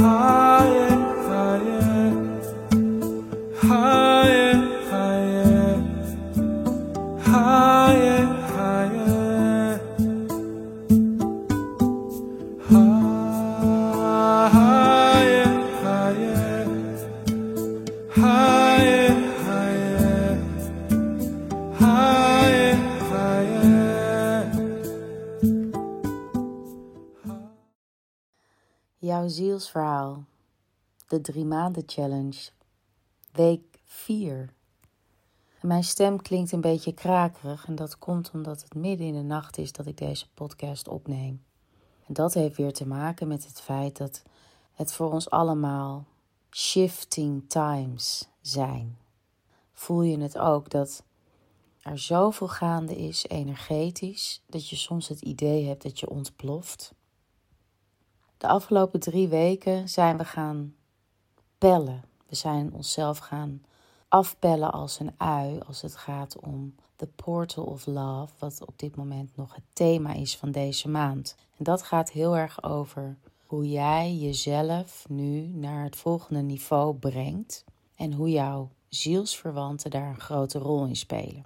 heart. Jouw zielsverhaal. De drie maanden challenge. Week 4. Mijn stem klinkt een beetje krakerig en dat komt omdat het midden in de nacht is dat ik deze podcast opneem. En dat heeft weer te maken met het feit dat het voor ons allemaal shifting times zijn. Voel je het ook dat er zoveel gaande is energetisch dat je soms het idee hebt dat je ontploft? De afgelopen drie weken zijn we gaan pellen. We zijn onszelf gaan afpellen als een ui als het gaat om the portal of love, wat op dit moment nog het thema is van deze maand. En dat gaat heel erg over hoe jij jezelf nu naar het volgende niveau brengt en hoe jouw zielsverwanten daar een grote rol in spelen.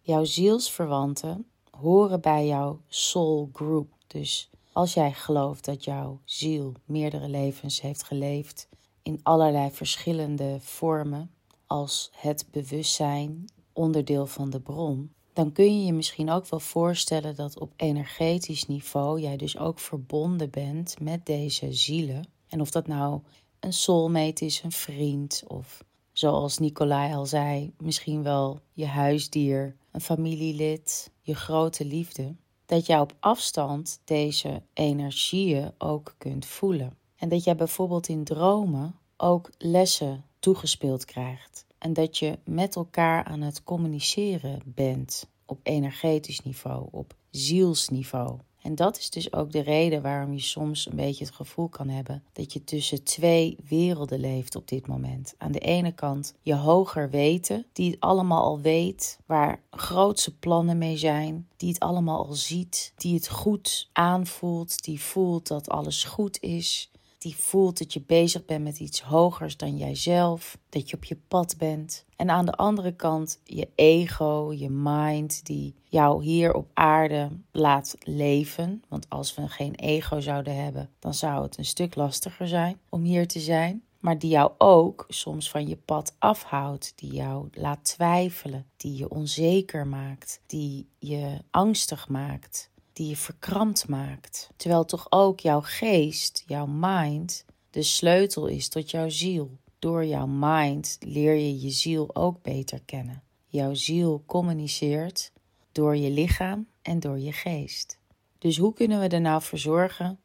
Jouw zielsverwanten horen bij jouw soul group. Dus als jij gelooft dat jouw ziel meerdere levens heeft geleefd in allerlei verschillende vormen, als het bewustzijn onderdeel van de bron, dan kun je je misschien ook wel voorstellen dat op energetisch niveau jij dus ook verbonden bent met deze zielen. En of dat nou een soulmate is, een vriend of zoals Nicolai al zei, misschien wel je huisdier, een familielid, je grote liefde dat jij op afstand deze energieën ook kunt voelen. En dat jij bijvoorbeeld in dromen ook lessen toegespeeld krijgt. En dat je met elkaar aan het communiceren bent op energetisch niveau, op zielsniveau. En dat is dus ook de reden waarom je soms een beetje het gevoel kan hebben dat je tussen twee werelden leeft op dit moment. Aan de ene kant je hoger weten, die het allemaal al weet, waar grootse plannen mee zijn, die het allemaal al ziet, die het goed aanvoelt, die voelt dat alles goed is, die voelt dat je bezig bent met iets hogers dan jijzelf, dat je op je pad bent. En aan de andere kant je ego, je mind, die jou hier op aarde laat leven. Want als we geen ego zouden hebben, dan zou het een stuk lastiger zijn om hier te zijn. Maar die jou ook soms van je pad afhoudt, die jou laat twijfelen, die je onzeker maakt, die je angstig maakt die je verkrampt maakt. Terwijl toch ook jouw geest, jouw mind, de sleutel is tot jouw ziel. Door jouw mind leer je je ziel ook beter kennen. Jouw ziel communiceert door je lichaam en door je geest. Dus hoe kunnen we er nou voor zorgen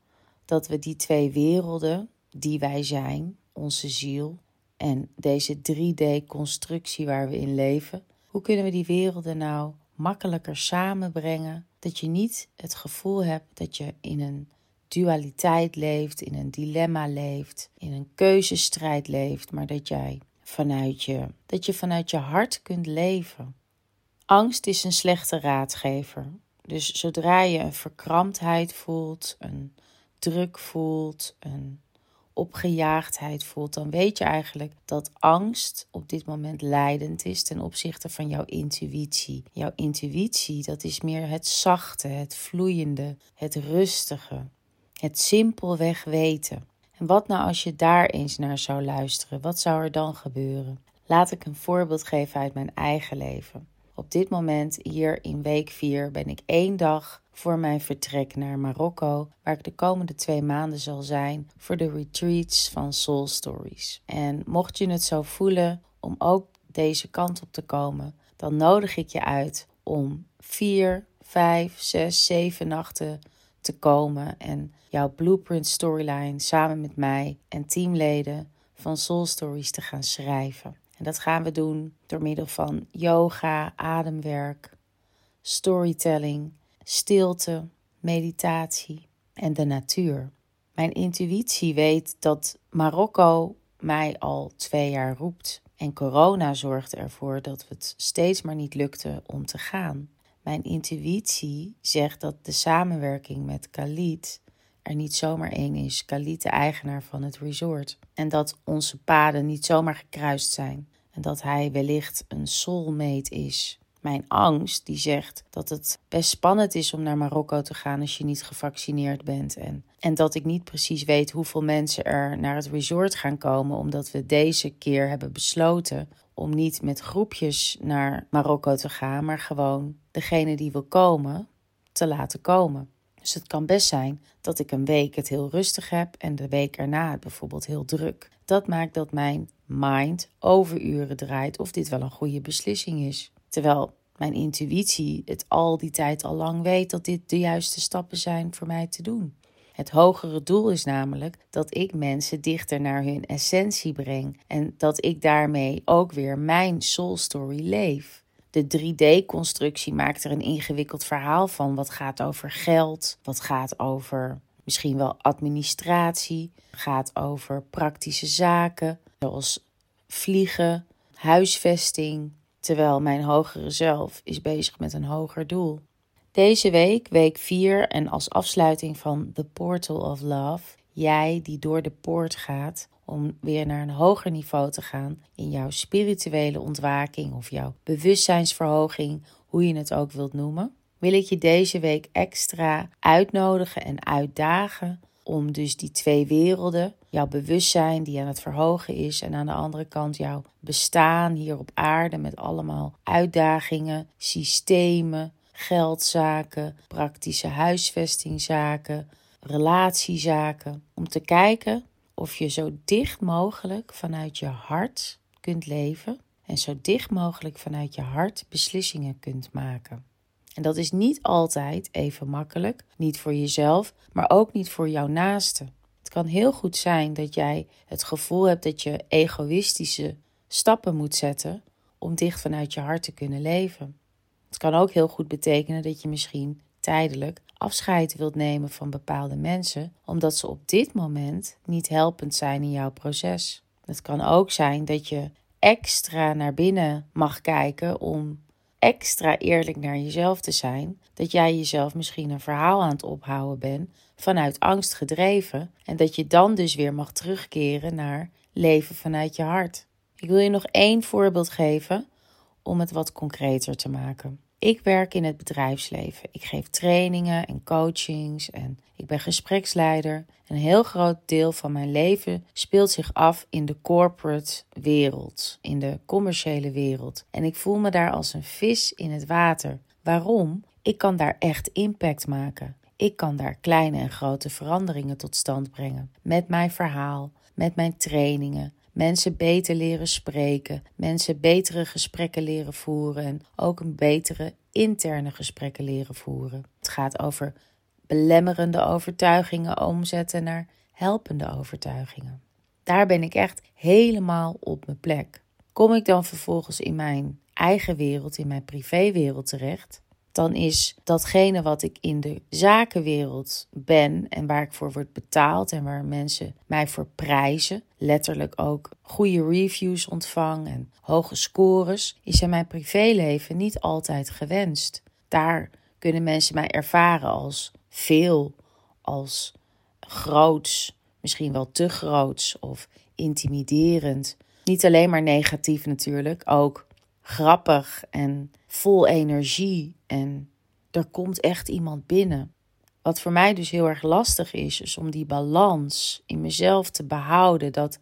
dat we die twee werelden die wij zijn, onze ziel en deze 3D-constructie waar we in leven, hoe kunnen we die werelden nou makkelijker samenbrengen dat je niet het gevoel hebt dat je in een dualiteit leeft, in een dilemma leeft, in een keuzestrijd leeft, maar dat jij vanuit je, dat je vanuit je hart kunt leven. Angst is een slechte raadgever. Dus zodra je een verkramptheid voelt, een druk voelt, een opgejaagdheid voelt, dan weet je eigenlijk dat angst op dit moment leidend is ten opzichte van jouw intuïtie. Jouw intuïtie, dat is meer het zachte, het vloeiende, het rustige, het simpelweg weten. En wat nou als je daar eens naar zou luisteren? Wat zou er dan gebeuren? Laat ik een voorbeeld geven uit mijn eigen leven. Op dit moment, hier in week 4, ben ik één dag voor mijn vertrek naar Marokko, waar ik de komende twee maanden zal zijn voor de retreats van Soul Stories. En mocht je het zo voelen om ook deze kant op te komen, dan nodig ik je uit om vier, vijf, zes, zeven nachten te komen en jouw blueprint storyline samen met mij en teamleden van Soul Stories te gaan schrijven. En dat gaan we doen door middel van yoga, ademwerk, storytelling, stilte, meditatie en de natuur. Mijn intuïtie weet dat Marokko mij al twee jaar roept. En corona zorgde ervoor dat het steeds maar niet lukte om te gaan. Mijn intuïtie zegt dat de samenwerking met Khalid er niet zomaar één is, Khalid de eigenaar van het resort. En dat onze paden niet zomaar gekruist zijn. En dat hij wellicht een soulmate is. Mijn angst die zegt dat het best spannend is om naar Marokko te gaan als je niet gevaccineerd bent. En, en dat ik niet precies weet hoeveel mensen er naar het resort gaan komen, omdat we deze keer hebben besloten om niet met groepjes naar Marokko te gaan, maar gewoon degene die wil komen te laten komen. Dus het kan best zijn dat ik een week het heel rustig heb en de week erna het bijvoorbeeld heel druk. Dat maakt dat mijn mind overuren draait of dit wel een goede beslissing is. Terwijl mijn intuïtie het al die tijd al lang weet dat dit de juiste stappen zijn voor mij te doen. Het hogere doel is namelijk dat ik mensen dichter naar hun essentie breng en dat ik daarmee ook weer mijn soul story leef. De 3D-constructie maakt er een ingewikkeld verhaal van. Wat gaat over geld, wat gaat over misschien wel administratie, gaat over praktische zaken zoals vliegen, huisvesting, terwijl mijn hogere zelf is bezig met een hoger doel. Deze week, week 4 en als afsluiting van The Portal of Love, jij die door de poort gaat om weer naar een hoger niveau te gaan in jouw spirituele ontwaking of jouw bewustzijnsverhoging, hoe je het ook wilt noemen, wil ik je deze week extra uitnodigen en uitdagen om dus die twee werelden, jouw bewustzijn die aan het verhogen is en aan de andere kant jouw bestaan hier op aarde met allemaal uitdagingen, systemen, geldzaken, praktische huisvestingzaken, relatiezaken, om te kijken of je zo dicht mogelijk vanuit je hart kunt leven en zo dicht mogelijk vanuit je hart beslissingen kunt maken. En dat is niet altijd even makkelijk, niet voor jezelf, maar ook niet voor jouw naaste. Het kan heel goed zijn dat jij het gevoel hebt dat je egoïstische stappen moet zetten om dicht vanuit je hart te kunnen leven. Het kan ook heel goed betekenen dat je misschien tijdelijk afscheid wilt nemen van bepaalde mensen, omdat ze op dit moment niet helpend zijn in jouw proces. Het kan ook zijn dat je extra naar binnen mag kijken om extra eerlijk naar jezelf te zijn, dat jij jezelf misschien een verhaal aan het ophouden bent vanuit angst gedreven en dat je dan dus weer mag terugkeren naar leven vanuit je hart. Ik wil je nog één voorbeeld geven om het wat concreter te maken. Ik werk in het bedrijfsleven. Ik geef trainingen en coachings en ik ben gespreksleider. Een heel groot deel van mijn leven speelt zich af in de corporate wereld, in de commerciële wereld. En ik voel me daar als een vis in het water. Waarom? Ik kan daar echt impact maken. Ik kan daar kleine en grote veranderingen tot stand brengen. Met mijn verhaal, met mijn trainingen, mensen beter leren spreken, mensen betere gesprekken leren voeren en ook een betere interne gesprekken leren voeren. Het gaat over belemmerende overtuigingen omzetten naar helpende overtuigingen. Daar ben ik echt helemaal op mijn plek. Kom ik dan vervolgens in mijn eigen wereld, in mijn privéwereld terecht, dan is datgene wat ik in de zakenwereld ben en waar ik voor word betaald en waar mensen mij voor prijzen, letterlijk ook goede reviews ontvang en hoge scores, is in mijn privéleven niet altijd gewenst. Daar kunnen mensen mij ervaren als veel, als groots, misschien wel te groots of intimiderend. Niet alleen maar negatief natuurlijk, ook grappig en vol energie en er komt echt iemand binnen. Wat voor mij dus heel erg lastig is, is om die balans in mezelf te behouden. Dat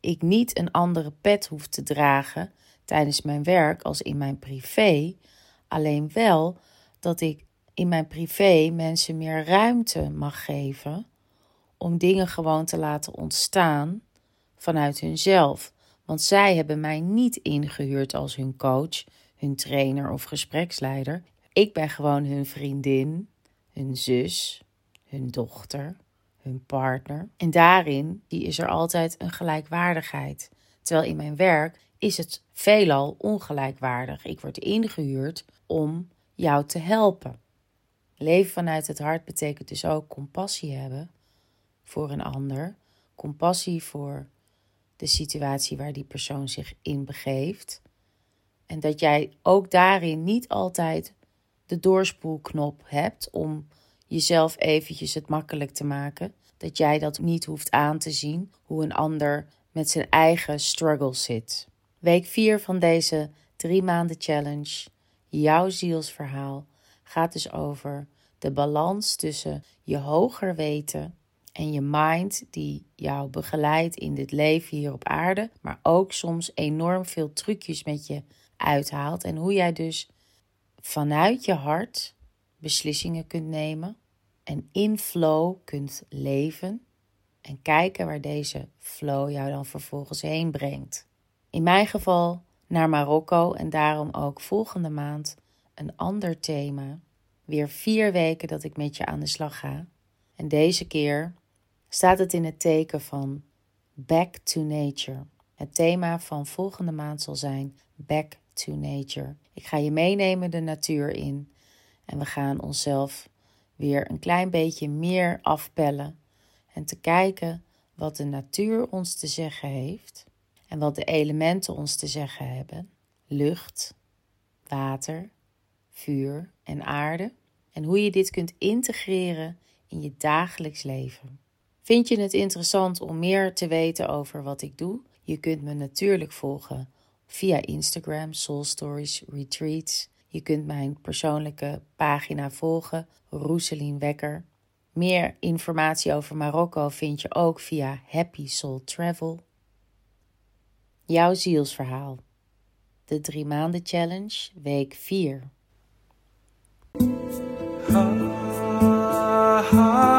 ik niet een andere pet hoef te dragen tijdens mijn werk als in mijn privé. Alleen wel dat ik in mijn privé mensen meer ruimte mag geven om dingen gewoon te laten ontstaan vanuit hunzelf. Want zij hebben mij niet ingehuurd als hun coach, hun trainer of gespreksleider. Ik ben gewoon hun vriendin, hun zus, hun dochter, hun partner. En daarin is er altijd een gelijkwaardigheid. Terwijl in mijn werk is het veelal ongelijkwaardig. Ik word ingehuurd om jou te helpen. Leven vanuit het hart betekent dus ook compassie hebben voor een ander. Compassie voor de situatie waar die persoon zich in begeeft. En dat jij ook daarin niet altijd de doorspoelknop hebt om jezelf eventjes het makkelijk te maken. Dat jij dat niet hoeft aan te zien, hoe een ander met zijn eigen struggles zit. Week 4 van deze drie maanden challenge, jouw zielsverhaal, gaat dus over de balans tussen je hoger weten en je mind die jou begeleidt in dit leven hier op aarde, maar ook soms enorm veel trucjes met je uithaalt en hoe jij dus vanuit je hart beslissingen kunt nemen en in flow kunt leven en kijken waar deze flow jou dan vervolgens heen brengt. In mijn geval naar Marokko en daarom ook volgende maand een ander thema. Weer vier weken dat ik met je aan de slag ga. En deze keer staat het in het teken van Back to Nature. Het thema van volgende maand zal zijn Back to Nature. Ik ga je meenemen de natuur in en we gaan onszelf weer een klein beetje meer afpellen en te kijken wat de natuur ons te zeggen heeft en wat de elementen ons te zeggen hebben: lucht, water, vuur en aarde. En hoe je dit kunt integreren in je dagelijks leven. Vind je het interessant om meer te weten over wat ik doe? Je kunt me natuurlijk volgen via Instagram, Soul Stories Retreats. Je kunt mijn persoonlijke pagina volgen, Roeselien Wekker. Meer informatie over Marokko vind je ook via Happy Soul Travel. Jouw zielsverhaal. De drie maanden challenge, week 4. higher, higher.